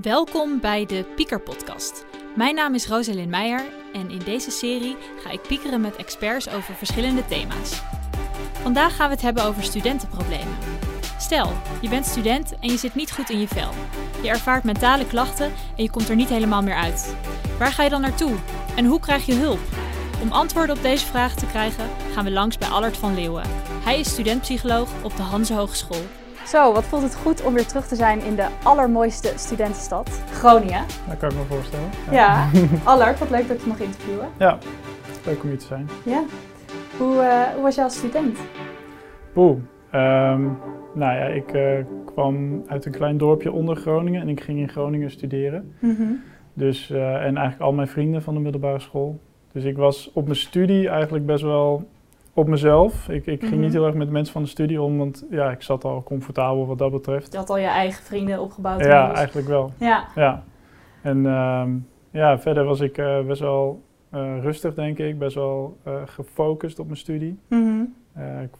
Welkom bij de Pieker Podcast. Mijn naam is Rosalind Meijer en in deze serie ga ik piekeren met experts over verschillende thema's. Vandaag gaan we het hebben over studentenproblemen. Stel, je bent student en je zit niet goed in je vel. Je ervaart mentale klachten en je komt er niet helemaal meer uit. Waar ga je dan naartoe? En hoe krijg je hulp? Om antwoorden op deze vragen te krijgen gaan we langs bij Allard van Leeuwen. Hij is studentpsycholoog op de Hanse Hogeschool. Zo, wat voelt het goed om weer terug te zijn in de allermooiste studentenstad, Groningen. Dat kan ik me voorstellen. Ja, Allard, wat leuk dat je mag interviewen. Ja, leuk om hier te zijn. Ja. Hoe, eh, hoe was jij als student? Poeh. ehm, nou ja, ik eh, kwam uit een klein dorpje onder Groningen en ik ging in Groningen studeren. Dus, eh, en eigenlijk al mijn vrienden van de middelbare school. Dus ik was op mijn studie eigenlijk best wel op mezelf. Ik, ik ging Mhm. niet heel erg met mensen van de studie om, want ja, ik zat al comfortabel wat dat betreft. Je had al je eigen vrienden opgebouwd. Ja, eigenlijk wel. Ja, Ja. En ehm, ja, verder was ik eh, best wel eh, rustig, denk ik. Best wel eh, gefocust op mijn studie. Mhm. Ik,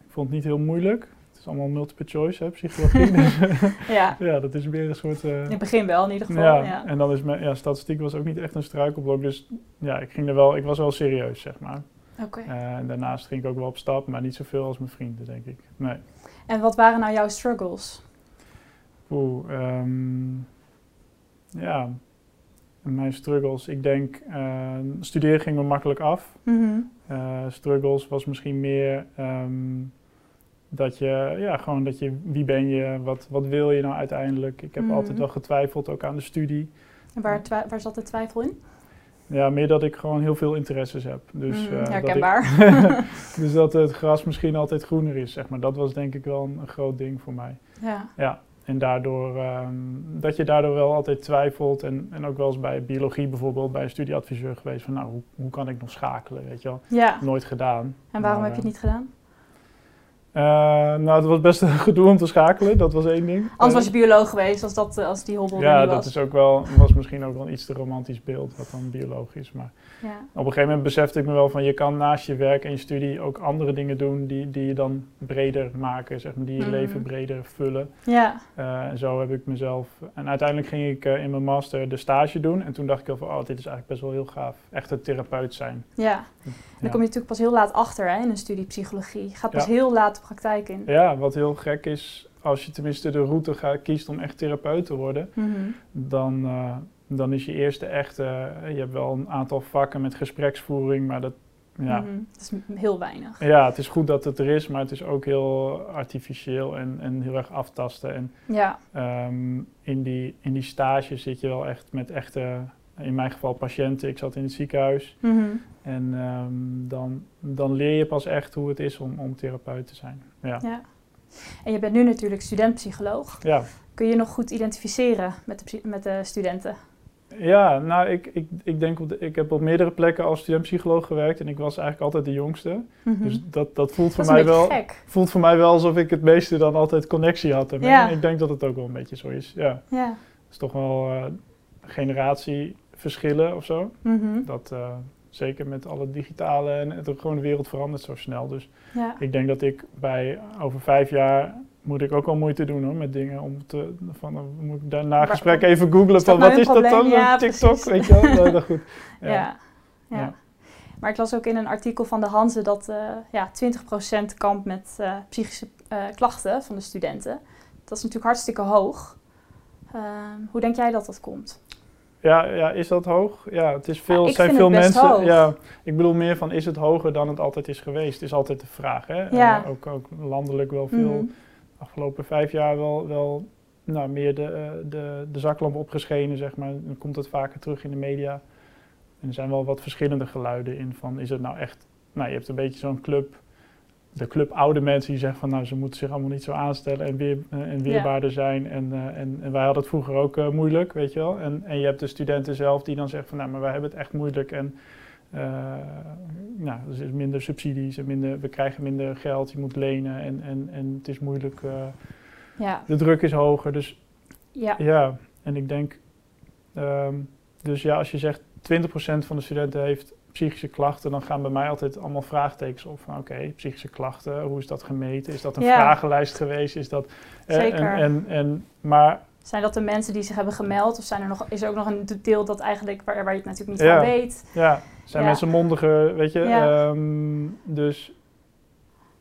ik vond het niet heel moeilijk. Het is allemaal multiple choice, hè, psychologie. Ja. ja, dat is meer een soort... in het begin wel in ieder geval. ja, Ja. en dan is mijn ja, statistiek was ook niet echt een struikelblok. Dus ja, ik ging er wel, ik was wel serieus, zeg maar. Oké. Eh, en daarnaast ging ik ook wel op stap, maar niet zoveel als mijn vrienden, denk ik. Nee. En wat waren nou jouw struggles? Oeh, ehm, ja, mijn struggles. Ik denk, eh, studeren ging me makkelijk af. Mhm. Eh, struggles was misschien meer ehm, dat je, ja, gewoon dat je, wie ben je, wat, wat wil je nou uiteindelijk? Ik heb Mhm. altijd wel getwijfeld, ook aan de studie. En waar, waar zat de twijfel in? Ja, meer dat ik gewoon heel veel interesses heb. Dus, Mhm, eh, dat ik- herkenbaar. dus dat het gras misschien altijd groener is, zeg maar. Dat was denk ik wel een, een groot ding voor mij. ja. Ja, en daardoor, ehm, dat je daardoor wel altijd twijfelt. En, en ook wel eens bij biologie bijvoorbeeld, bij een studieadviseur geweest. Van nou, hoe, hoe kan ik nog schakelen, weet je wel. ja. Nooit gedaan. En waarom Maar, heb je het niet gedaan? Eh, nou, het was best een gedoe om te schakelen, dat was één ding. Anders was Eh, je bioloog geweest als, dat, eh, als die hobbel Ja, niet dat was. is ook wel, was misschien ook wel een iets te romantisch beeld, wat dan biologisch is. Maar Ja. op een gegeven moment besefte ik me wel van, je kan naast je werk en je studie ook andere dingen doen die, die je dan breder maken, zeg maar, die je Mhm. leven breder vullen. ja. En zo heb ik mezelf. En uiteindelijk ging ik in mijn master de stage doen. En toen dacht ik al van, oh, dit is eigenlijk best wel heel gaaf. Echt een therapeut zijn. Ja, en dan kom je natuurlijk pas heel laat achter hè, in een studie psychologie. Je gaat pas heel laat de praktijk in. Ja, wat heel gek is, als je tenminste de route gaat, kiest om echt therapeut te worden, Mhm. dan, eh, dan is je eerste echte. je hebt wel een aantal vakken met gespreksvoering, maar dat. Ja, Mhm. Dat is heel weinig. ja, het is goed dat het er is, maar het is ook heel artificieel en, en heel erg aftasten. En Ja, Ehm, in, die, in die stage zit je wel echt met echte, in mijn geval patiënten. Ik zat in het ziekenhuis. Mhm. En ehm, dan, dan leer je pas echt hoe het is om, om therapeut te zijn. Ja. ja. En je bent nu natuurlijk studentpsycholoog. Ja, Kun je nog goed identificeren met de, met de studenten? ja nou, ik, ik, ik denk, op de, ik heb op meerdere plekken als studentpsycholoog gewerkt. En ik was eigenlijk altijd de jongste. Mhm. Dus dat, dat voelt voor dat mij wel... gek. Voelt voor mij wel alsof ik het meeste dan altijd connectie had ermee. Ja. En ik denk dat het ook wel een beetje zo is. Ja, Ja. het is toch wel eh, generatieverschillen of zo. Mhm. Dat eh, zeker met alle digitale en het, gewoon de wereld verandert zo snel. Dus ja. ik denk dat ik bij over vijf jaar moet ik ook wel moeite doen hoor, met dingen om te van moet ik daarna gesprek even googlen van wat is dat dan? Ja, TikTok precies. weet je wel dat goed Ja. ja. Maar ik las ook in een artikel van de Hanze dat eh ja, 20% kampt met eh, psychische klachten van de studenten. Dat is natuurlijk hartstikke hoog. Ehm, hoe denk jij dat dat komt? Ja, ja, is dat hoog? Ja, het is veel, Ja, zijn veel mensen. hoog. Ja, ik bedoel meer van is het hoger dan het altijd is geweest? Is altijd de vraag. Hè? Ja. Ook, ook landelijk wel veel. Mhm. afgelopen vijf jaar wel, wel nou, meer de, eh, de, de zaklamp opgeschenen, zeg maar. Dan komt het vaker terug in de media. En er zijn wel wat verschillende geluiden in van, is het nou echt... Nou, je hebt een beetje zo'n club, de club oude mensen die zeggen van, nou, ze moeten zich allemaal niet zo aanstellen en, weer, eh, en weerbaarder zijn. En, eh, en, en wij hadden het vroeger ook eh, moeilijk, weet je wel. En, en je hebt de studenten zelf die dan zeggen van, nou, maar wij hebben het echt moeilijk en... eh, nou, er is minder subsidies en minder, we krijgen minder geld, je moet lenen en, en, en het is moeilijk, Ja, de druk is hoger. Dus ja. ja, en ik denk, ehm, dus ja, als je zegt 20% van de studenten heeft psychische klachten, dan gaan bij mij altijd allemaal vraagtekens op van oké, psychische klachten, hoe is dat gemeten? Is dat een Ja. vragenlijst geweest? Is dat, eh, Zeker. En, en, en, maar Zijn dat de mensen die zich hebben gemeld? Of zijn er nog, is er ook nog een deel dat eigenlijk, waar, waar je het natuurlijk niet Ja. van weet? Ja, zijn Ja. mensen mondiger, weet je. Ja. Ehm, dus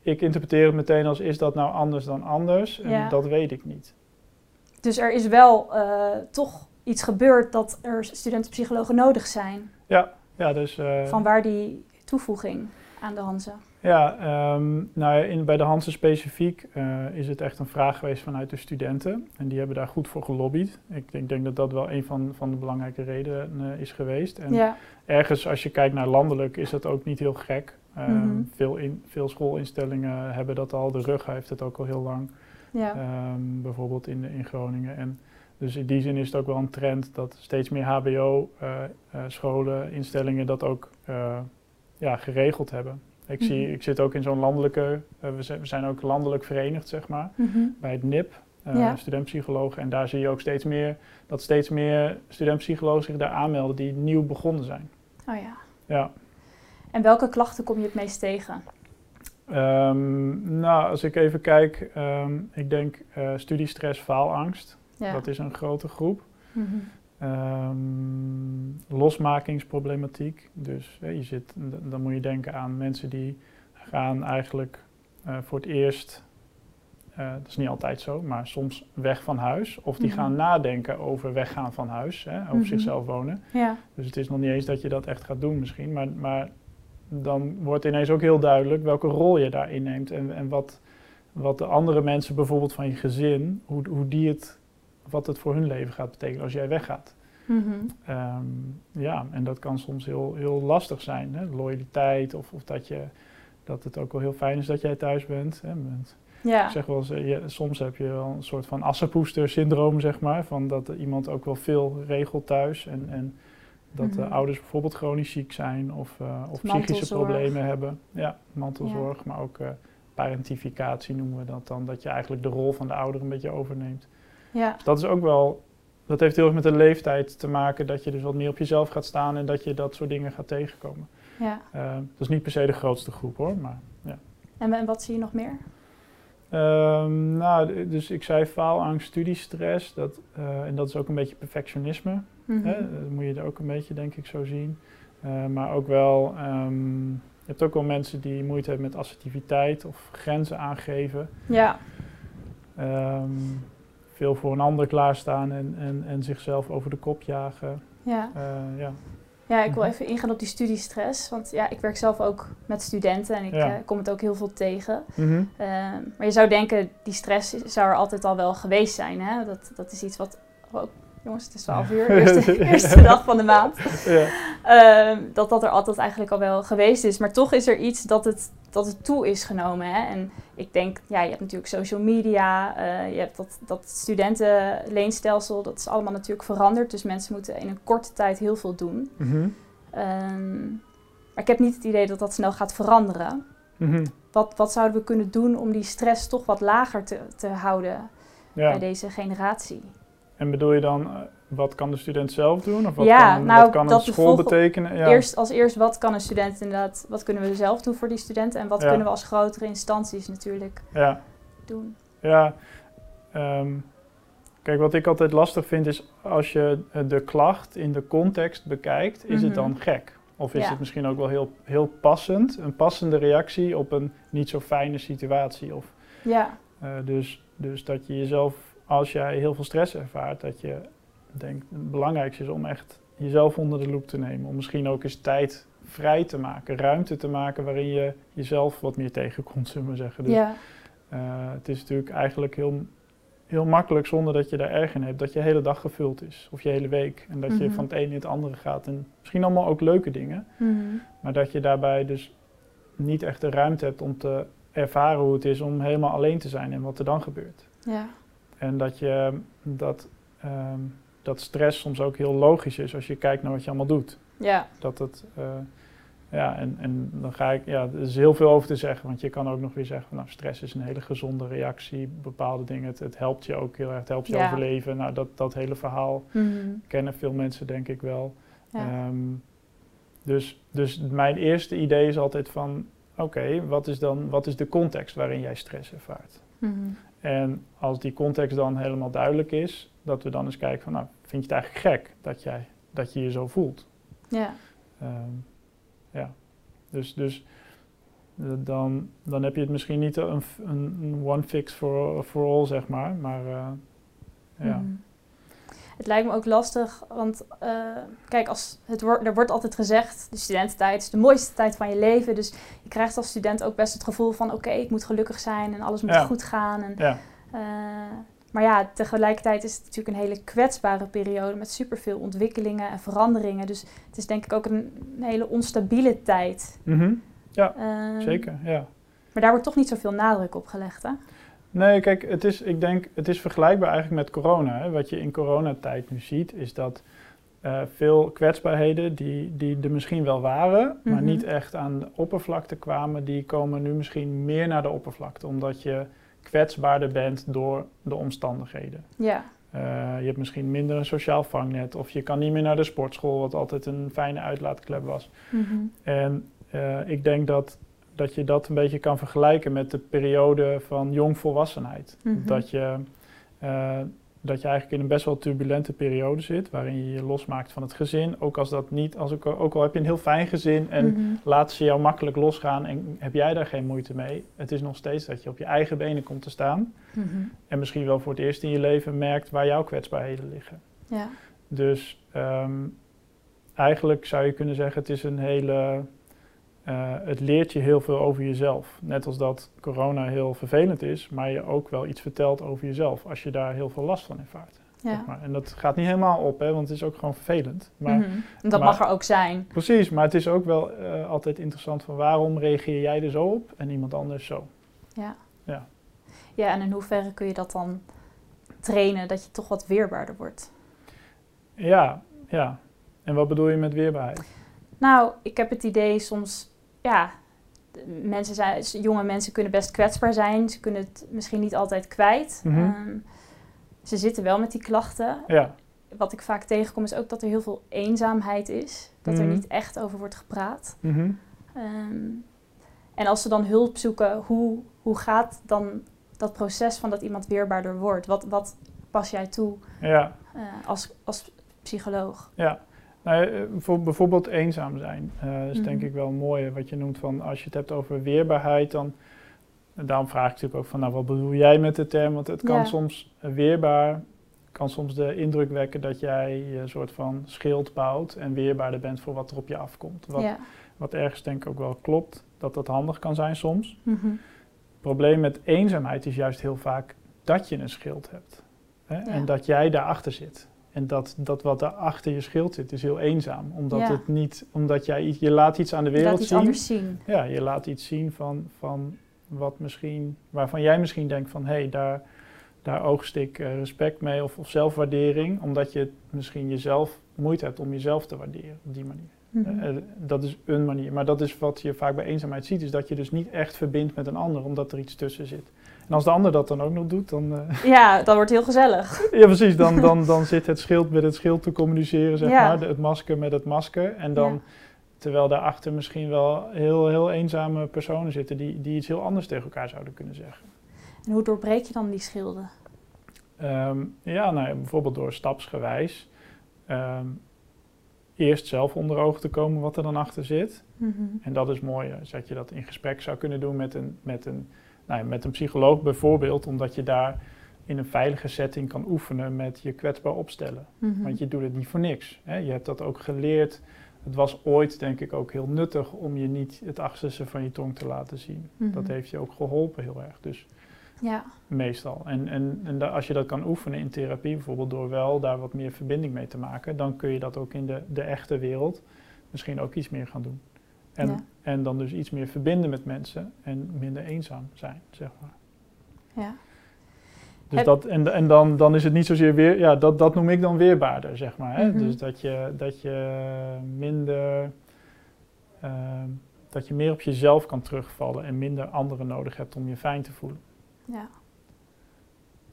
ik interpreteer het meteen als, is dat nou anders dan anders? En dat weet ik niet. Dus er is wel eh, toch iets gebeurd dat er studentenpsychologen nodig zijn. Ja, dus... eh, Van waar die toevoeging aan de Hanze? Ja, ehm, nou ja, in, bij de Hansen specifiek eh, is het echt een vraag geweest vanuit de studenten. En die hebben daar goed voor gelobbyd. Ik denk, denk dat dat wel een van, van de belangrijke redenen eh, is geweest. En Ja, ergens, als je kijkt naar landelijk, is dat ook niet heel gek. Ehm, Mhm. veel, in, veel schoolinstellingen hebben dat al. De rug heeft het ook al heel lang. ja. Ehm, bijvoorbeeld in, in Groningen. En dus in die zin is het ook wel een trend dat steeds meer HBO-scholen, instellingen dat ook eh, ja, geregeld hebben. Ik, zie, Mhm. ik zit ook in zo'n landelijke, eh, we, zijn, ook landelijk verenigd, zeg maar, Mhm. bij het NIP, eh Ja. studentpsychologen. En daar zie je ook steeds meer dat steeds meer studentpsychologen zich daar aanmelden die nieuw begonnen zijn. Oh ja. Ja. En welke klachten kom je het meest tegen? Ehm, nou, als ik even kijk, ehm, ik denk eh, studiestress, faalangst. Ja. Dat is een grote groep. Mhm. Ehm, losmakingsproblematiek. Dus hè, je zit, dan moet je denken aan mensen die gaan eigenlijk eh, voor het eerst, eh, dat is niet altijd zo, maar soms weg van huis. Of die Mhm. gaan nadenken over weggaan van huis, hè, over Mhm. zichzelf wonen. Ja. Dus het is nog niet eens dat je dat echt gaat doen misschien, maar, maar dan wordt ineens ook heel duidelijk welke rol je daarin neemt. En, en wat, wat de andere mensen bijvoorbeeld van je gezin, hoe, hoe die het, wat het voor hun leven gaat betekenen als jij weggaat. Mhm. Ehm, ja, en dat kan soms heel, heel lastig zijn. Hè? Loyaliteit of, of dat, je, dat het ook wel heel fijn is dat jij thuis bent. Hè? Ja. Ik zeg wel eens, eh, je, soms heb je wel een soort van assenpoester-syndroom, zeg maar. Van dat iemand ook wel veel regelt thuis. En, en dat de Mhm. ouders bijvoorbeeld chronisch ziek zijn of, eh, of psychische problemen hebben. Ja, mantelzorg, maar ook eh, parentificatie noemen we dat dan. Dat je eigenlijk de rol van de ouder een beetje overneemt. Ja. Dus dat is ook wel, dat heeft heel erg met de leeftijd te maken, dat je dus wat meer op jezelf gaat staan en dat je dat soort dingen gaat tegenkomen. ja. Eh, dat is niet per se de grootste groep hoor, maar ja. En, en wat zie je nog meer? Ehm, nou, dus ik zei faalangst, studiestress, dat, eh, en dat is ook een beetje perfectionisme. Mhm. Hè? Dat moet je er ook een beetje, denk ik, zo zien. Eh, maar ook wel, ehm, je hebt ook wel mensen die moeite hebben met assertiviteit of grenzen aangeven. Ja. Ehm, veel voor een ander klaarstaan en, en, en zichzelf over de kop jagen. Ja. Eh, ja. Ja, ik wil Mhm. even ingaan op die studiestress. Want ja, ik werk zelf ook met studenten en ik Ja. eh, kom het ook heel veel tegen. Mhm. Ehm, maar je zou denken, die stress zou er altijd al wel geweest zijn. Hè? Dat, dat is iets wat... Oh, jongens, het is 12 uur, eerste, eerste dag van de maand. ja. Ehm, dat dat er altijd eigenlijk al wel geweest is. Maar toch is er iets dat het, dat het toe is genomen. Hè? En ik denk, ja, je hebt natuurlijk social media, eh, je hebt dat, dat studentenleenstelsel, dat is allemaal natuurlijk veranderd. Dus mensen moeten in een korte tijd heel veel doen. Mhm. Ehm, maar ik heb niet het idee dat dat snel gaat veranderen. Mhm. Wat, wat zouden we kunnen doen om die stress toch wat lager te, te houden ja. bij deze generatie? En bedoel je dan, eh, wat kan de student zelf doen? Of wat Ja, kan, nou, wat kan dat een school betekenen? Ja. Eerst als eerst, wat kan een student inderdaad, wat kunnen we zelf doen voor die studenten en wat Ja. kunnen we als grotere instanties natuurlijk ja. doen? Ja, ehm, kijk, wat ik altijd lastig vind is als je eh, de klacht in de context bekijkt, is het Mhm. dan gek? Of is het misschien ook wel heel, heel passend, een passende reactie op een niet zo fijne situatie? Of, Ja, eh, dus, dus dat je jezelf, als jij heel veel stress ervaart, dat je denkt, het belangrijkste is om echt jezelf onder de loep te nemen. Om misschien ook eens tijd vrij te maken, ruimte te maken waarin je jezelf wat meer tegenkomt, zullen we zeggen. Dus, ja, eh, het is natuurlijk eigenlijk heel, heel makkelijk zonder dat je daar erg in hebt, dat je hele dag gevuld is. Of je hele week. En dat je Mhm. van het ene in het andere gaat. En misschien allemaal ook leuke dingen. Mhm. Maar dat je daarbij dus niet echt de ruimte hebt om te ervaren hoe het is om helemaal alleen te zijn en wat er dan gebeurt. ja, En dat je dat, ehm, dat stress soms ook heel logisch is als je kijkt naar wat je allemaal doet. ja, Dat het, eh, ja, en, en dan ga ik, ja, er is heel veel over te zeggen, want je kan ook nog weer zeggen, nou, stress is een hele gezonde reactie, bepaalde dingen, het, het helpt je ook heel erg, het helpt je Ja. overleven. Nou, dat, dat hele verhaal Mhm. kennen veel mensen denk ik wel. ja. Ehm, dus, dus mijn eerste idee is altijd van, oké, wat is dan, wat is de context waarin jij stress ervaart? Mhm. En als die context dan helemaal duidelijk is, dat we dan eens kijken van, nou, vind je het eigenlijk gek dat, jij, dat je je zo voelt? Ja. Ehm, ja, dus, dus eh, dan, dan heb je het misschien niet een, een, one fix for, for all, zeg maar, maar uh, ja. Mhm. Het lijkt me ook lastig, want uh, kijk, als het wordt, er wordt altijd gezegd, de studententijd is de mooiste tijd van je leven. Dus je krijgt als student ook best het gevoel van, oké, ik moet gelukkig zijn en alles moet Ja. goed gaan. En, Ja. uh, maar ja, tegelijkertijd is het natuurlijk een hele kwetsbare periode met superveel ontwikkelingen en veranderingen. Dus het is denk ik ook een, een hele onstabiele tijd. Mhm, Ehm, Zeker, ja. Maar daar wordt toch niet zoveel nadruk op gelegd, hè? Nee, kijk, het is, ik denk, het is vergelijkbaar eigenlijk met corona. Hè. Wat je in coronatijd nu ziet, is dat eh, veel kwetsbaarheden die, die er misschien wel waren, maar Mhm. niet echt aan de oppervlakte kwamen, die komen nu misschien meer naar de oppervlakte, omdat je kwetsbaarder bent door de omstandigheden. Ja. Eh, je hebt misschien minder een sociaal vangnet, of je kan niet meer naar de sportschool, wat altijd een fijne uitlaatklep was. Mhm. En eh, ik denk dat, dat je dat een beetje kan vergelijken met de periode van jongvolwassenheid. Mhm. Dat, je, eh, dat je eigenlijk in een best wel turbulente periode zit, waarin je je losmaakt van het gezin. Ook, als dat niet, als ook, ook al heb je een heel fijn gezin en Mhm. laat ze jou makkelijk losgaan en heb jij daar geen moeite mee. Het is nog steeds dat je op je eigen benen komt te staan. Mhm. En misschien wel voor het eerst in je leven merkt waar jouw kwetsbaarheden liggen. Ja. Dus ehm, eigenlijk zou je kunnen zeggen, het is een hele. Eh, het leert je heel veel over jezelf. Net als dat corona heel vervelend is, maar je ook wel iets vertelt over jezelf als je daar heel veel last van ervaart. ja. zeg maar. En dat gaat niet helemaal op, hè, want het is ook gewoon vervelend. Maar. En dat maar- mag er ook zijn. Precies, maar het is ook wel eh, altijd interessant van waarom reageer jij er zo op en iemand anders zo. Ja. Ja. Ja, en in hoeverre kun je dat dan trainen dat je toch wat weerbaarder wordt? Ja, ja. En wat bedoel je met weerbaarheid? Nou, ik heb het idee soms, ja, mensen zijn, jonge mensen kunnen best kwetsbaar zijn. Ze kunnen het misschien niet altijd kwijt. Mhm. Ehm, ze zitten wel met die klachten. Ja, Wat ik vaak tegenkom is ook dat er heel veel eenzaamheid is. Dat er Mhm. niet echt over wordt gepraat. mhm. Ehm, en als ze dan hulp zoeken, hoe, hoe gaat dan dat proces van dat iemand weerbaarder wordt? Wat, wat pas jij toe ja. eh, als, als psycholoog? Ja, nou, eh, voor bijvoorbeeld eenzaam zijn eh, is Mhm. denk ik wel mooi wat je noemt van als je het hebt over weerbaarheid, dan en daarom vraag ik natuurlijk ook van nou wat bedoel jij met de term? Want het kan Ja. soms eh, weerbaar, kan soms de indruk wekken dat jij je soort van schild bouwt en weerbaarder bent voor wat er op je afkomt. Wat, Ja. wat ergens denk ik ook wel klopt, dat dat handig kan zijn soms. Mhm. Het probleem met eenzaamheid is juist heel vaak dat je een schild hebt. Hè? Ja. En dat jij daarachter zit. En dat, dat wat daar achter je schild zit, is heel eenzaam. Omdat, Ja. het niet, omdat jij je laat iets aan de wereld zien. anders zien. Ja, je laat iets zien van, van wat misschien, waarvan jij misschien denkt van hé, hey, daar, daar oogst ik eh, respect mee of, of zelfwaardering. Omdat je misschien jezelf moeite hebt om jezelf te waarderen op die manier. Mhm. Eh, eh, dat is een manier. Maar dat is wat je vaak bij eenzaamheid ziet, is dat je dus niet echt verbindt met een ander, omdat er iets tussen zit. En als de ander dat dan ook nog doet, dan. eh, Ja, dat wordt heel gezellig. ja, precies. Dan, dan, dan zit het schild met het schild te communiceren, zeg Ja. maar. Het masker met het masker. En dan, Ja. terwijl daarachter misschien wel heel, heel eenzame personen zitten die, die iets heel anders tegen elkaar zouden kunnen zeggen. En hoe doorbreek je dan die schilden? Ehm, ja, nou bijvoorbeeld door stapsgewijs. ehm, eerst zelf onder ogen te komen wat er dan achter zit. Mhm. En dat is mooi, dat je dat in gesprek zou kunnen doen met een, met een, nou met een psycholoog bijvoorbeeld, omdat je daar in een veilige setting kan oefenen met je kwetsbaar opstellen. Mhm. Want je doet het niet voor niks. Hè? Je hebt dat ook geleerd. Het was ooit, denk ik, ook heel nuttig om je niet het achterste van je tong te laten zien. Mhm. Dat heeft je ook geholpen heel erg, dus Ja, meestal. En, en, en da- als je dat kan oefenen in therapie, bijvoorbeeld door wel daar wat meer verbinding mee te maken, dan kun je dat ook in de, de echte wereld misschien ook iets meer gaan doen. En, Ja. en dan dus iets meer verbinden met mensen en minder eenzaam zijn, zeg maar. ja. Dus Heb- dat, en en dan, dan is het niet zozeer weer, ja, dat, dat noem ik dan weerbaarder, zeg maar. Hè? Mhm. Dus dat je, dat je minder, ehm, dat je meer op jezelf kan terugvallen en minder anderen nodig hebt om je fijn te voelen. ja.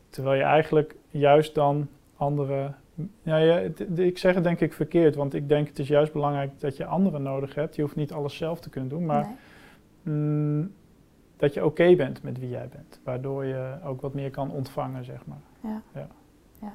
Terwijl je eigenlijk juist dan anderen. Ja, ja, het- het- ik zeg het denk ik verkeerd, want ik denk het is juist belangrijk dat je anderen nodig hebt. Je hoeft niet alles zelf te kunnen doen, maar Nee. mm, dat je oké bent met wie jij bent. Waardoor je ook wat meer kan ontvangen, zeg maar. Ja. Ja. ja.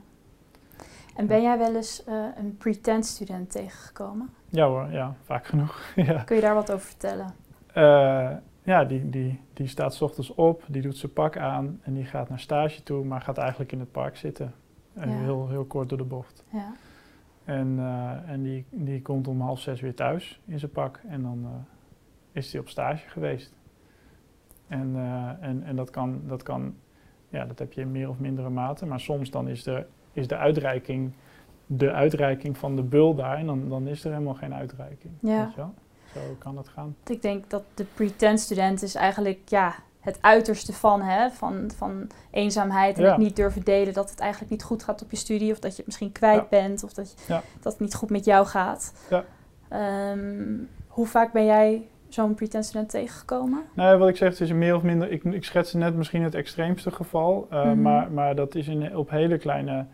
En ben jij wel eens eh, een pretend student tegengekomen? Ja hoor, ja, vaak genoeg. ja. Kun je daar wat over vertellen? Eh, ja, die, die, die staat 's ochtends op, die doet zijn pak aan en die gaat naar stage toe, maar gaat eigenlijk in het park zitten. Ja. heel, heel kort door de bocht. Ja. En, eh, en die, die komt om half zes weer thuis in zijn pak en dan eh, is hij op stage geweest. En, eh, en, en dat kan, dat kan, ja, dat heb je in meer of mindere mate, maar soms dan is de, is de uitreiking de uitreiking van de bul daar en dan, dan is er helemaal geen uitreiking. Ja. Weet je wel? Zo kan het gaan. Ik denk dat de pretend student is eigenlijk ja, het uiterste van, hè, van, van eenzaamheid en Ja. het niet durven delen dat het eigenlijk niet goed gaat op je studie of dat je het misschien kwijt Ja. bent of dat, je, dat het niet goed met jou gaat. Ja. Ehm, hoe vaak ben jij zo'n pretend student tegengekomen? Nou, wat ik zeg, het is meer of minder. Ik, ik schetste net misschien het extreemste geval, eh, Mhm. maar, maar dat is in, op hele kleine.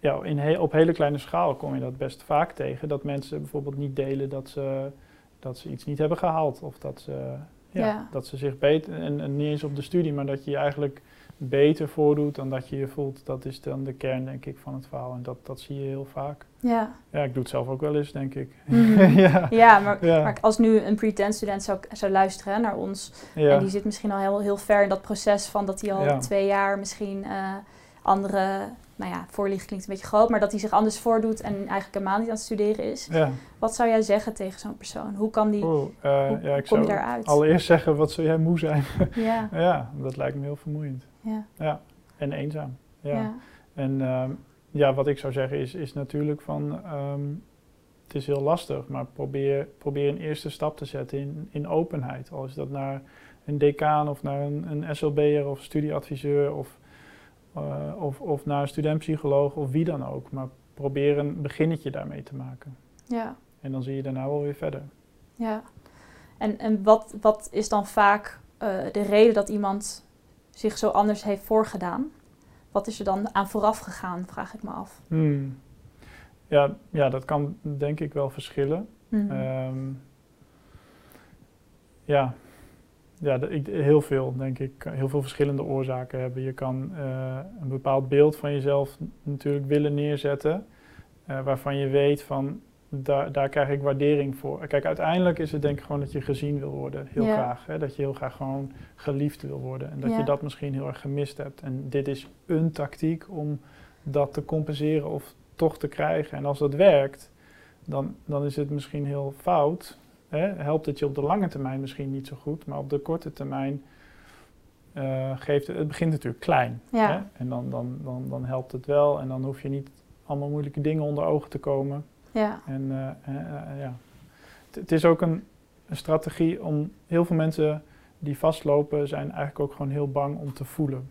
Ja, in he- op hele kleine schaal kom je dat best vaak tegen. Dat mensen bijvoorbeeld niet delen dat ze, dat ze iets niet hebben gehaald. Of dat ze, ja, dat ze zich beter, en, en niet eens op de studie, maar dat je je eigenlijk beter voordoet dan dat je je voelt. Dat is dan de kern, denk ik, van het verhaal. En dat, dat zie je heel vaak. Ja, Ja, ik doe het zelf ook wel eens, denk ik. Mhm. ja. ja maar, Ja. maar als nu een pretend student zou, zou luisteren hè, naar ons Ja. en die zit misschien al heel, heel ver in dat proces van dat hij al twee jaar misschien eh, andere, nou ja, voorlicht klinkt een beetje groot, maar dat hij zich anders voordoet en eigenlijk helemaal niet aan het studeren is. ja. Wat zou jij zeggen tegen zo'n persoon? Hoe kan die, Oeh, eh, hoe ja, ik kom je zou daaruit? allereerst zeggen, wat zou jij moe zijn? Ja, Ja, dat lijkt me heel vermoeiend. ja, Ja, en eenzaam. Ja. ja. En ehm, ja, wat ik zou zeggen is, is natuurlijk van, ehm, het is heel lastig, maar probeer, probeer een eerste stap te zetten in, in openheid. Al is dat naar een decaan of naar een, een SLB'er of studieadviseur of, eh, of, of naar een studentpsycholoog of wie dan ook. Maar probeer een beginnetje daarmee te maken. ja. En dan zie je daarna wel weer verder. Ja, en, en wat, wat is dan vaak eh, de reden dat iemand zich zo anders heeft voorgedaan? Wat is er dan aan vooraf gegaan, vraag ik me af. Hmm. Ja, ja, dat kan denk ik wel verschillen. Mhm. Ehm, ja, ja ik- heel veel, denk ik. Heel veel verschillende oorzaken hebben. Je kan eh, een bepaald beeld van jezelf natuurlijk willen neerzetten, eh, waarvan je weet van, daar, daar krijg ik waardering voor. Kijk, uiteindelijk is het denk ik gewoon dat je gezien wil worden, heel Ja. graag. Hè? Dat je heel graag gewoon geliefd wil worden. En dat Ja. je dat misschien heel erg gemist hebt. En dit is een tactiek om dat te compenseren of toch te krijgen. En als dat werkt, dan, dan is het misschien heel fout. Hè? Helpt het je op de lange termijn misschien niet zo goed, maar op de korte termijn eh, geeft het, het begint natuurlijk klein. Ja. Hè? En dan, dan, dan, dan helpt het wel en dan hoef je niet allemaal moeilijke dingen onder ogen te komen. ja, En eh, eh, ja. Het- is ook een, een strategie om heel veel mensen die vastlopen, zijn eigenlijk ook gewoon heel bang om te voelen.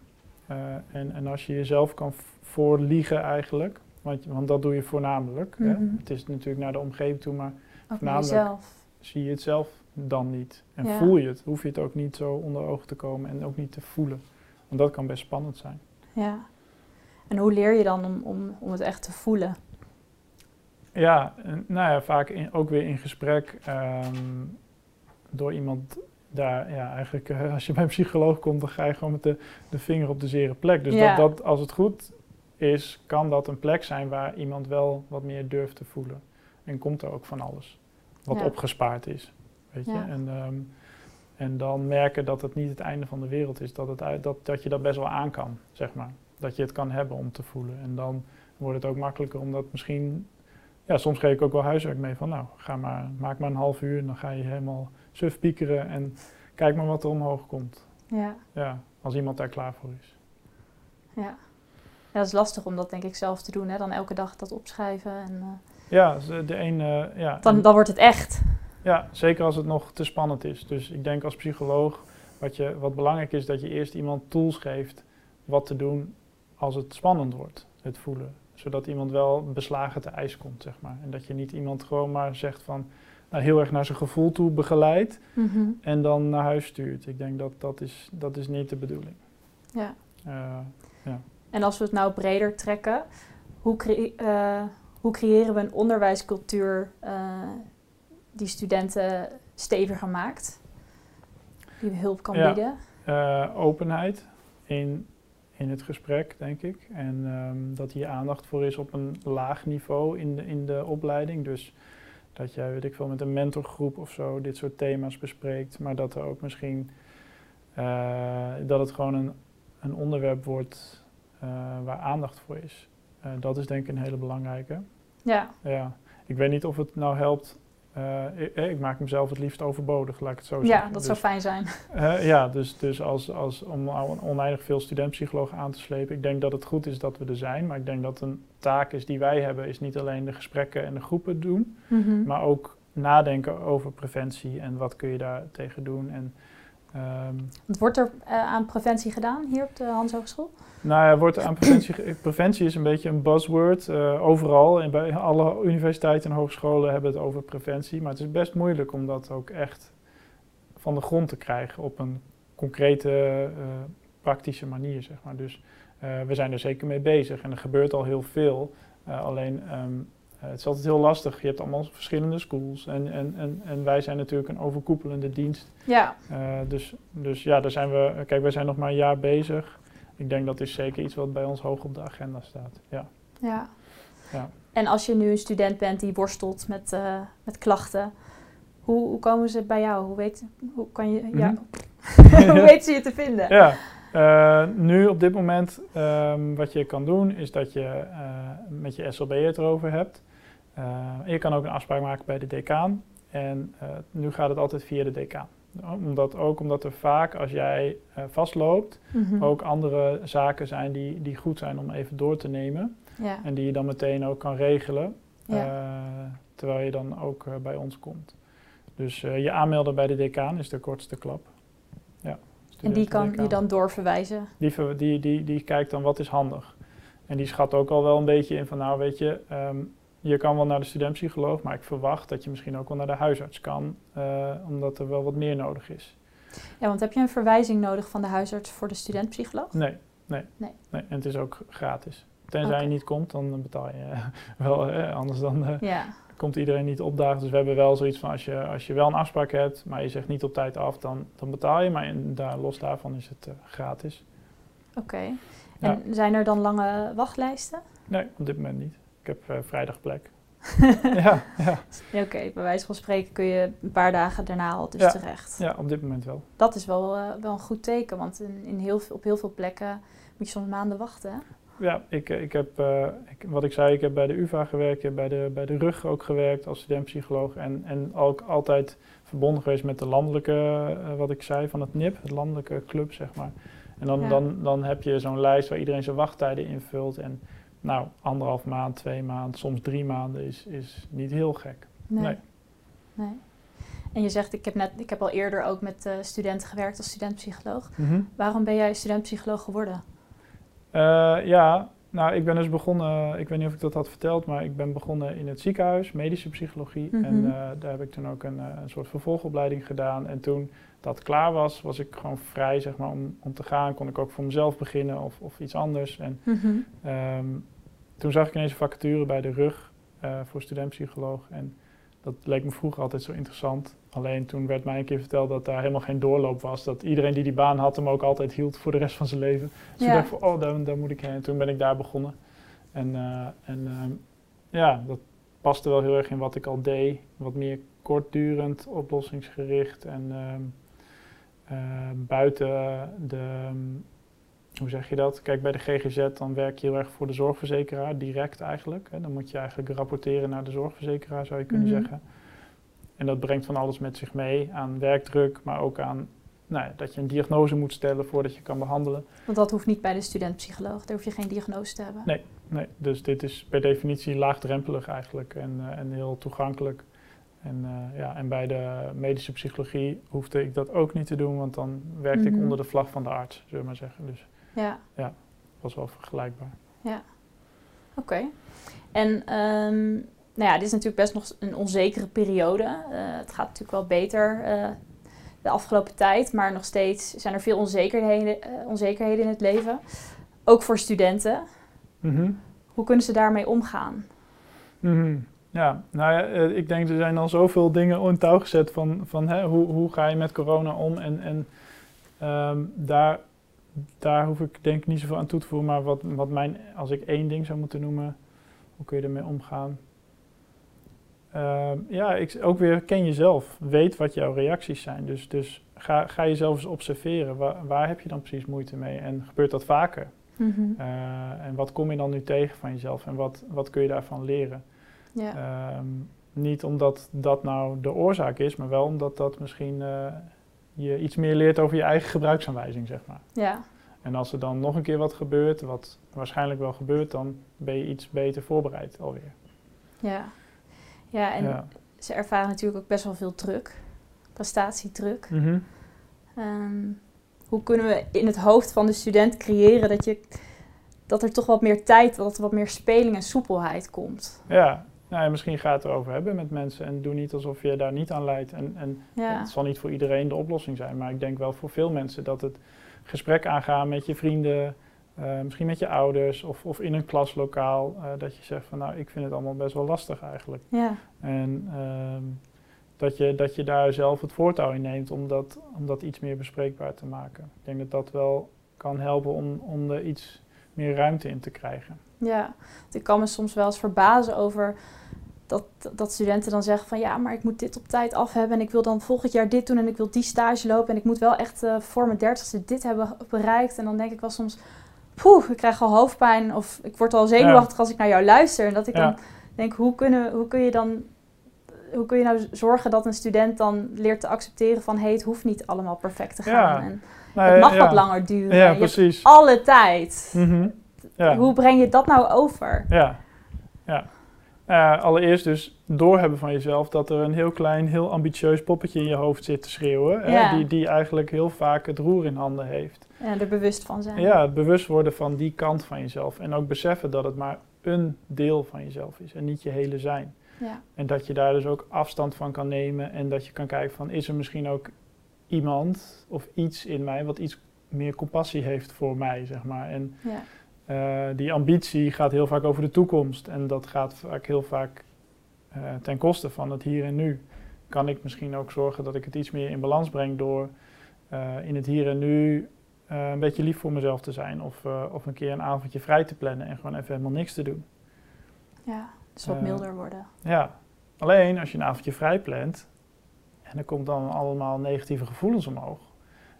En, en als je jezelf kan voorliegen eigenlijk, want, want dat doe je voornamelijk. hè. Mhm. Het is natuurlijk naar de omgeving toe, maar ook Voornamelijk- jezelf. Zie je het zelf dan niet. En Ja. voel je het, hoef je het ook niet zo onder ogen te komen en ook niet te voelen. Want dat kan best spannend zijn. Ja. En hoe leer je dan om, om, om het echt te voelen? Ja, nou ja, vaak in, ook weer in gesprek ehm, door iemand daar, ja, eigenlijk eh, als je bij een psycholoog komt, dan ga je gewoon met de, de vinger op de zere plek. Dus Ja. dat, dat, als het goed is, kan dat een plek zijn waar iemand wel wat meer durft te voelen. En komt er ook van alles wat Ja. opgespaard is. Weet je? Ja. En, ehm, en dan merken dat het niet het einde van de wereld is, dat, het, uit- dat, dat je dat best wel aan kan, zeg maar. Dat je het kan hebben om te voelen. En dan wordt het ook makkelijker om dat misschien ja, soms geef ik ook wel huiswerk mee van, nou, ga maar, maak maar een half uur en dan ga je helemaal suf piekeren en kijk maar wat er omhoog komt. Ja, Ja, als iemand daar klaar voor is. ja. ja, dat is lastig om dat denk ik zelf te doen. Hè? Dan elke dag dat opschrijven. En, eh, Ja, de een, eh, ja, dan, dan wordt het echt. ja, zeker als het nog te spannend is. Dus ik denk als psycholoog, wat, je, wat belangrijk is, dat je eerst iemand tools geeft wat te doen als het spannend wordt, het voelen. Zodat iemand wel beslagen te ijs komt, zeg maar. En dat je niet iemand gewoon maar zegt van, nou, heel erg naar zijn gevoel toe begeleidt. Mhm. en dan naar huis stuurt. Ik denk dat dat is, dat is niet de bedoeling. Ja. Eh, En als we het nou breder trekken, hoe, eh, hoe creëren we een onderwijscultuur eh, die studenten steviger maakt? die hulp kan Ja. bieden? Eh, openheid in, in het gesprek, denk ik. En ehm, dat hier aandacht voor is op een laag niveau in de, in de opleiding. Dus dat jij, weet ik veel, met een mentorgroep of zo dit soort thema's bespreekt. Maar dat er ook misschien, eh, dat het gewoon een, een onderwerp wordt waar aandacht voor is. Dat is denk ik een hele belangrijke. Ja, Ja, ik weet niet of het nou helpt. eh, ik, ik maak mezelf het liefst overbodig, laat ik het zo ja zeggen. dat Dus- zou fijn zijn. eh, ja, dus, dus als, als, om nou oneindig veel studentpsychologen aan te slepen. Ik denk dat het goed is dat we er zijn. Maar ik denk dat een taak is die wij hebben, is niet alleen de gesprekken en de groepen doen. Mhm. Maar ook nadenken over preventie en wat kun je daar tegen doen. En, Want Wordt er eh, aan preventie gedaan hier op de Hans Hogeschool? nou ja, wordt er aan preventie... preventie is een beetje een buzzword. eh, overal en bij alle universiteiten en hogescholen hebben het over preventie. Maar het is best moeilijk om dat ook echt van de grond te krijgen op een concrete, eh, praktische manier, zeg maar. Dus we zijn er zeker mee bezig en er gebeurt al heel veel. Alleen, ehm, eh, het is altijd heel lastig. Je hebt allemaal verschillende schools en, en, en, en wij zijn natuurlijk een overkoepelende dienst. Ja, Eh, dus, dus ja, daar zijn we. Kijk, wij zijn nog maar een jaar bezig. Ik denk dat is zeker iets wat bij ons hoog op de agenda staat. Ja. ja. Ja. En als je nu een student bent die worstelt met, eh, met klachten, hoe, hoe komen ze bij jou? Hoe, weet, hoe kan je, ja, hoe weten ze je te vinden? ja. Eh, nu op dit moment, ehm, wat je kan doen, is dat je eh, met je SLB het erover hebt. Eh, en je kan ook een afspraak maken bij de decaan. En eh, nu gaat het altijd via de decaan. Omdat, ook omdat er vaak, als jij eh, vastloopt, Mhm. ook andere zaken zijn die, die goed zijn om even door te nemen. Ja. En die je dan meteen ook kan regelen. Ja. terwijl je dan ook bij ons komt. Dus je aanmelden bij de decaan is de kortste klap. Ja, En die kan je dan doorverwijzen? Die, die, die, die kijkt dan wat is handig. En die schat ook al wel een beetje in van nou weet je, ehm, je kan wel naar de studentpsycholoog, maar ik verwacht dat je misschien ook wel naar de huisarts kan, eh, omdat er wel wat meer nodig is. Ja, want heb je een verwijzing nodig van de huisarts voor de studentpsycholoog? Nee, nee, Nee. nee. En het is ook gratis. Tenzij je niet komt, dan betaal je eh, wel, eh, anders dan eh, Ja, komt iedereen niet opdagen. Dus we hebben wel zoiets van als je, als je wel een afspraak hebt, maar je zegt niet op tijd af, dan, dan betaal je. Maar in, daar, los daarvan is het gratis. oké. En zijn er dan lange wachtlijsten? Nee, op dit moment niet. Ik heb eh, vrijdag plek. ja, ja, Ja, Oké, bij wijze van spreken kun je een paar dagen daarna al dus Ja. terecht. ja, op dit moment wel. Dat is wel, eh, wel een goed teken, want in, in heel, veel- op heel veel plekken moet je soms maanden wachten. hè? Ja, ik, eh, ik heb, ik, wat ik zei, ik heb bij de UvA gewerkt, ik heb bij de, bij de RUG ook gewerkt als studentpsycholoog. En, en ook altijd verbonden geweest met de landelijke, wat ik zei, van het NIP, het landelijke club, zeg maar. En dan, Ja. dan, dan heb je zo'n lijst waar iedereen zijn wachttijden invult. En nou, anderhalf maand, twee maanden, soms drie maanden is, is niet heel gek. Nee. Nee. En je zegt, ik heb, net, ik heb al eerder ook met eh, studenten gewerkt als studentpsycholoog. Waarom ben jij studentpsycholoog geworden? Eh, ja, nou, ik ben dus begonnen, ik weet niet of ik dat had verteld, maar ik ben begonnen in het ziekenhuis, medische psychologie. Mhm. En eh, daar heb ik toen ook een, een soort vervolgopleiding gedaan. En toen dat klaar was, was ik gewoon vrij, zeg maar, om, om te gaan. Kon ik ook voor mezelf beginnen of, of iets anders. En ehm, toen zag ik ineens een vacature bij de RUG eh, voor studentpsycholoog. En dat leek me vroeger altijd zo interessant. Alleen toen werd mij een keer verteld dat daar helemaal geen doorloop was. Dat iedereen die die baan had hem ook altijd hield voor de rest van zijn leven. Dus Ja. ik dacht van, oh, daar, daar moet ik heen. En toen ben ik daar begonnen. En, eh, en ehm, ja, dat paste wel heel erg in wat ik al deed. Wat meer kortdurend, oplossingsgericht. En ehm, eh, buiten de, ehm, hoe zeg je dat? Kijk, bij de GGZ dan werk je heel erg voor de zorgverzekeraar, direct eigenlijk. Hè. Dan moet je eigenlijk rapporteren naar de zorgverzekeraar, zou je kunnen Mhm. zeggen. En dat brengt van alles met zich mee aan werkdruk, maar ook aan nou, ja, dat je een diagnose moet stellen voordat je kan behandelen. Want dat hoeft niet bij de studentpsycholoog. Daar hoef je geen diagnose te hebben. Nee. Nee, dus dit is per definitie laagdrempelig eigenlijk en, eh, en heel toegankelijk. En, eh, ja, en bij de medische psychologie hoefde ik dat ook niet te doen, want dan werkte Mhm. ik onder de vlag van de arts, zullen we maar zeggen. Dus Ja, dat was wel vergelijkbaar. oké. En ehm, nou ja, dit is natuurlijk best nog een onzekere periode. Eh, het gaat natuurlijk wel beter eh, de afgelopen tijd, maar nog steeds zijn er veel onzekerheden, eh, onzekerheden in het leven. Ook voor studenten. Mhm. Hoe kunnen ze daarmee omgaan? Mhm. Ja, nou ja, ik denk er zijn al zoveel dingen in touw gezet van, van hè, hoe, hoe ga je met corona om. En, en ehm, daar, daar hoef ik denk ik niet zoveel aan toe te voegen. Maar wat, wat mijn, als ik één ding zou moeten noemen, hoe kun je ermee omgaan? Ehm, ja, ik, ook weer ken jezelf. Weet wat jouw reacties zijn. Dus, dus ga, ga jezelf eens observeren. Waar, waar heb je dan precies moeite mee? En gebeurt dat vaker? Mhm. Eh, en wat kom je dan nu tegen van jezelf? En wat, wat kun je daarvan leren? Ja. Ehm, niet omdat dat nou de oorzaak is, maar wel omdat dat misschien eh, je iets meer leert over je eigen gebruiksaanwijzing, zeg maar. ja. En als er dan nog een keer wat gebeurt, wat waarschijnlijk wel gebeurt, dan ben je iets beter voorbereid alweer. Ja. Ja, en ja. ze ervaren natuurlijk ook best wel veel druk. Prestatiedruk. Mhm. Ehm, hoe kunnen we in het hoofd van de student creëren dat, je, dat er toch wat meer tijd, dat er wat meer speling en soepelheid komt? ja. Nou, ja, misschien ga het erover hebben met mensen en doe niet alsof je daar niet aan leidt. En, en Ja. het zal niet voor iedereen de oplossing zijn, maar ik denk wel voor veel mensen dat het gesprek aangaan met je vrienden, eh, misschien met je ouders of, of in een klaslokaal, eh, dat je zegt van nou, ik vind het allemaal best wel lastig eigenlijk. Ja. En ehm, dat, je, dat je daar zelf het voortouw in neemt om dat, om dat iets meer bespreekbaar te maken. Ik denk dat dat wel kan helpen om, om er iets meer ruimte in te krijgen. Ja, ik kan me soms wel eens verbazen over dat, dat studenten dan zeggen van ja, maar ik moet dit op tijd af hebben en ik wil dan volgend jaar dit doen en ik wil die stage lopen en ik moet wel echt eh, voor mijn dertigste dit hebben bereikt. En dan denk ik wel soms, poeh, ik krijg al hoofdpijn of ik word al zenuwachtig als ik naar jou luister. En dat ik Ja. dan denk, hoe, kunnen, hoe kun je dan, hoe kun je nou zorgen dat een student dan leert te accepteren van hé, het hoeft niet allemaal perfect te Ja. gaan. En het mag wat langer duren. Ja, Je hebt precies. alle tijd. Mhm. Ja. Hoe breng je dat nou over? Ja, ja. Eh, allereerst dus doorhebben van jezelf dat er een heel klein, heel ambitieus poppetje in je hoofd zit te schreeuwen. hè, die, die eigenlijk heel vaak het roer in handen heeft. Ja, er bewust van zijn. Ja, het bewust worden van die kant van jezelf. En ook beseffen dat het maar een deel van jezelf is en niet je hele zijn. Ja. En dat je daar dus ook afstand van kan nemen en dat je kan kijken van is er misschien ook iemand of iets in mij wat iets meer compassie heeft voor mij, zeg maar. En Ja. Eh, die ambitie gaat heel vaak over de toekomst en dat gaat vaak heel vaak eh, ten koste van het hier en nu. Kan ik misschien ook zorgen dat ik het iets meer in balans breng door eh, in het hier en nu een beetje lief voor mezelf te zijn of, of een keer een avondje vrij te plannen en gewoon even helemaal niks te doen. ja, dus wat milder worden. Ja, alleen als je een avondje vrij plant en er komt dan allemaal negatieve gevoelens omhoog,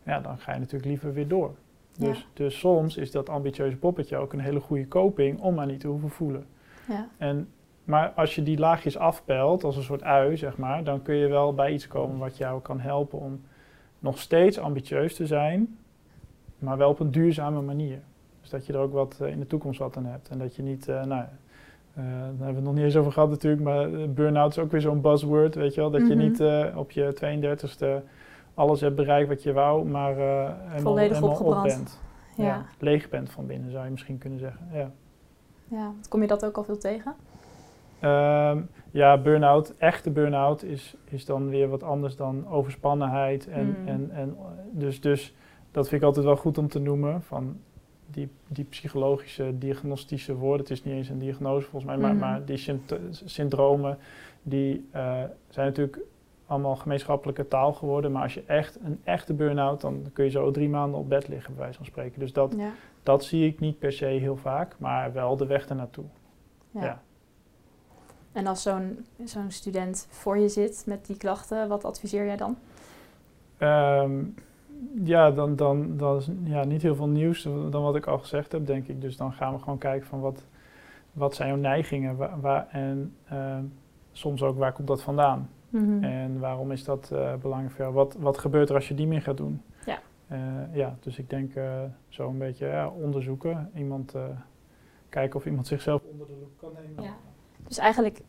ja, dan ga je natuurlijk liever weer door. Dus, Ja. dus soms is dat ambitieuze poppetje ook een hele goede koping om maar niet te hoeven voelen. Ja. En, maar als je die laagjes afpelt als een soort ui, zeg maar, dan kun je wel bij iets komen wat jou kan helpen om nog steeds ambitieus te zijn, maar wel op een duurzame manier. Dus dat je er ook wat eh, in de toekomst wat aan hebt. En dat je niet, eh, nou, eh, daar hebben we het nog niet eens over gehad natuurlijk, maar burn-out is ook weer zo'n buzzword, weet je wel. Dat je Mhm. niet op je 32e alles hebt bereikt wat je wou, maar eh helemaal, Volledig helemaal op opgebrand. bent. Ja. leeg bent van binnen, zou je misschien kunnen zeggen. Ja. ja. Kom je dat ook al veel tegen? Ehm, ja, burn-out, echte burn-out is, is dan weer wat anders dan overspannenheid. En, Mm. en, en dus, dus dat vind ik altijd wel goed om te noemen. Van die, die psychologische, diagnostische woorden. Het is niet eens een diagnose volgens mij, maar, Mhm. maar die syndromen, die eh, zijn natuurlijk allemaal gemeenschappelijke taal geworden. Maar als je echt een echte burn-out, dan kun je zo drie maanden op bed liggen, bij wijze van spreken. Dus dat, Ja. dat zie ik niet per se heel vaak, maar wel de weg ernaartoe. ja. Ja. En als zo'n zo'n student voor je zit met die klachten, wat adviseer jij dan? Ehm, ja, dan, dan, dan is ja, niet heel veel nieuws dan wat ik al gezegd heb, denk ik. Dus dan gaan we gewoon kijken van wat, wat zijn jouw neigingen waar, waar- en ehm, soms ook waar komt dat vandaan. Mhm. En waarom is dat eh, belangrijk voor jou? Wat, wat gebeurt er als je die meer gaat doen? Ja. Eh, ja, dus ik denk eh, zo een beetje ja, onderzoeken. Iemand kijken of iemand zichzelf onder de loep kan nemen. Ja. Dus eigenlijk,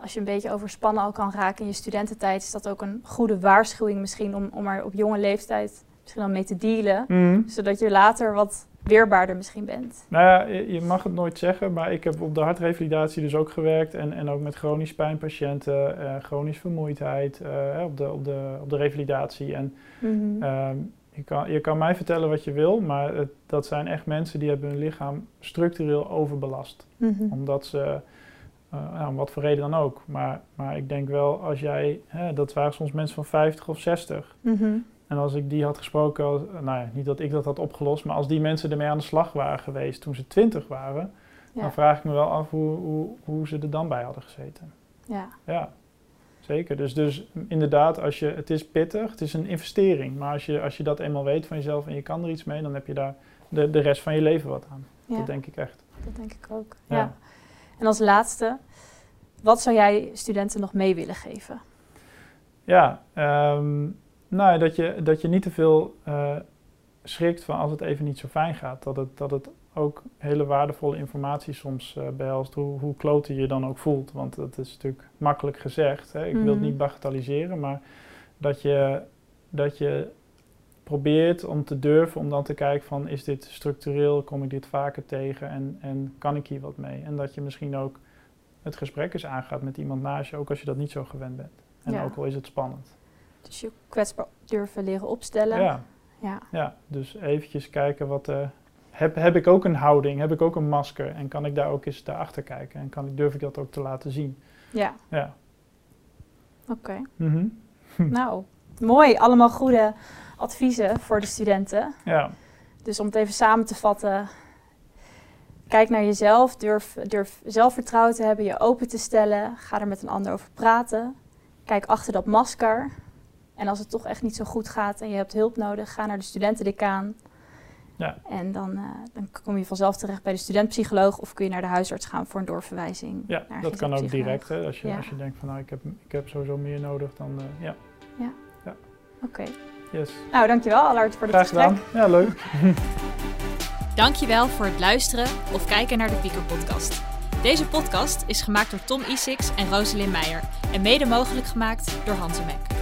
als je een beetje overspannen al kan raken in je studententijd, is dat ook een goede waarschuwing misschien om, om er op jonge leeftijd misschien al mee te dealen. Mhm. Zodat je later wat weerbaarder misschien bent. Nou ja, je mag het nooit zeggen, maar ik heb op de hartrevalidatie dus ook gewerkt en, en ook met chronisch pijnpatiënten, eh chronisch vermoeidheid eh, op, de, op, de, op de revalidatie. En Mhm. ehm, je, kan, je kan mij vertellen wat je wil, maar het, dat zijn echt mensen die hebben hun lichaam structureel overbelast. Mhm. Omdat ze uh, om wat voor reden dan ook. Maar, maar ik denk wel, als jij, hè, dat waren soms mensen van 50 of 60. Mhm. En als ik die had gesproken, nou ja, niet dat ik dat had opgelost, maar als die mensen ermee aan de slag waren geweest toen ze 20 waren, Ja. dan vraag ik me wel af hoe, hoe, hoe ze er dan bij hadden gezeten. Ja. Ja, zeker. Dus, dus inderdaad, als je, het is pittig, het is een investering. Maar als je, als je dat eenmaal weet van jezelf en je kan er iets mee, dan heb je daar de, de rest van je leven wat aan. Ja. Dat denk ik echt. Dat denk ik ook. Ja. Ja. En als laatste, wat zou jij studenten nog mee willen geven? Ja, ehm, nou, dat, je, dat je niet te veel eh, schrikt van als het even niet zo fijn gaat. Dat het, dat het ook hele waardevolle informatie soms eh, behelst, hoe, hoe klote je dan ook voelt. Want dat is natuurlijk makkelijk gezegd. Hè? Ik wil het Mhm. niet bagatelliseren, maar dat je, dat je probeert om te durven om dan te kijken van is dit structureel, kom ik dit vaker tegen en, en kan ik hier wat mee? En dat je misschien ook het gesprek eens aangaat met iemand naast je, ook als je dat niet zo gewend bent. En Ja. ook al is het spannend. Dus je kwetsbaar durven leren opstellen. Ja, Ja. ja, dus eventjes kijken wat... eh heb, heb ik ook een houding, heb ik ook een masker en kan ik daar ook eens daarachter kijken? En kan ik, durf ik dat ook te laten zien? Ja, Ja. oké. Mhm. Nou, mooi. Allemaal goede adviezen voor de studenten. Ja, Dus om het even samen te vatten. Kijk naar jezelf. Durf, durf zelfvertrouwen te hebben. Je open te stellen. Ga er met een ander over praten. Kijk achter dat masker. En als het toch echt niet zo goed gaat en je hebt hulp nodig, ga naar de studentendecaan. Ja. En dan, eh, dan kom je vanzelf terecht bij de studentpsycholoog of kun je naar de huisarts gaan voor een doorverwijzing. ja dat kan ook direct. Hè? Als, je, Ja. als je denkt van nou, ik heb, ik heb sowieso meer nodig, dan eh, ja. Oké. Yes. Nou, dankjewel Allard voor het Graag gesprek. gedaan. Ja, leuk. Dankjewel voor het luisteren of kijken naar de Pieker podcast. Deze podcast is gemaakt door Tom Isix en Rosalind Meijer en mede mogelijk gemaakt door Hanzemek.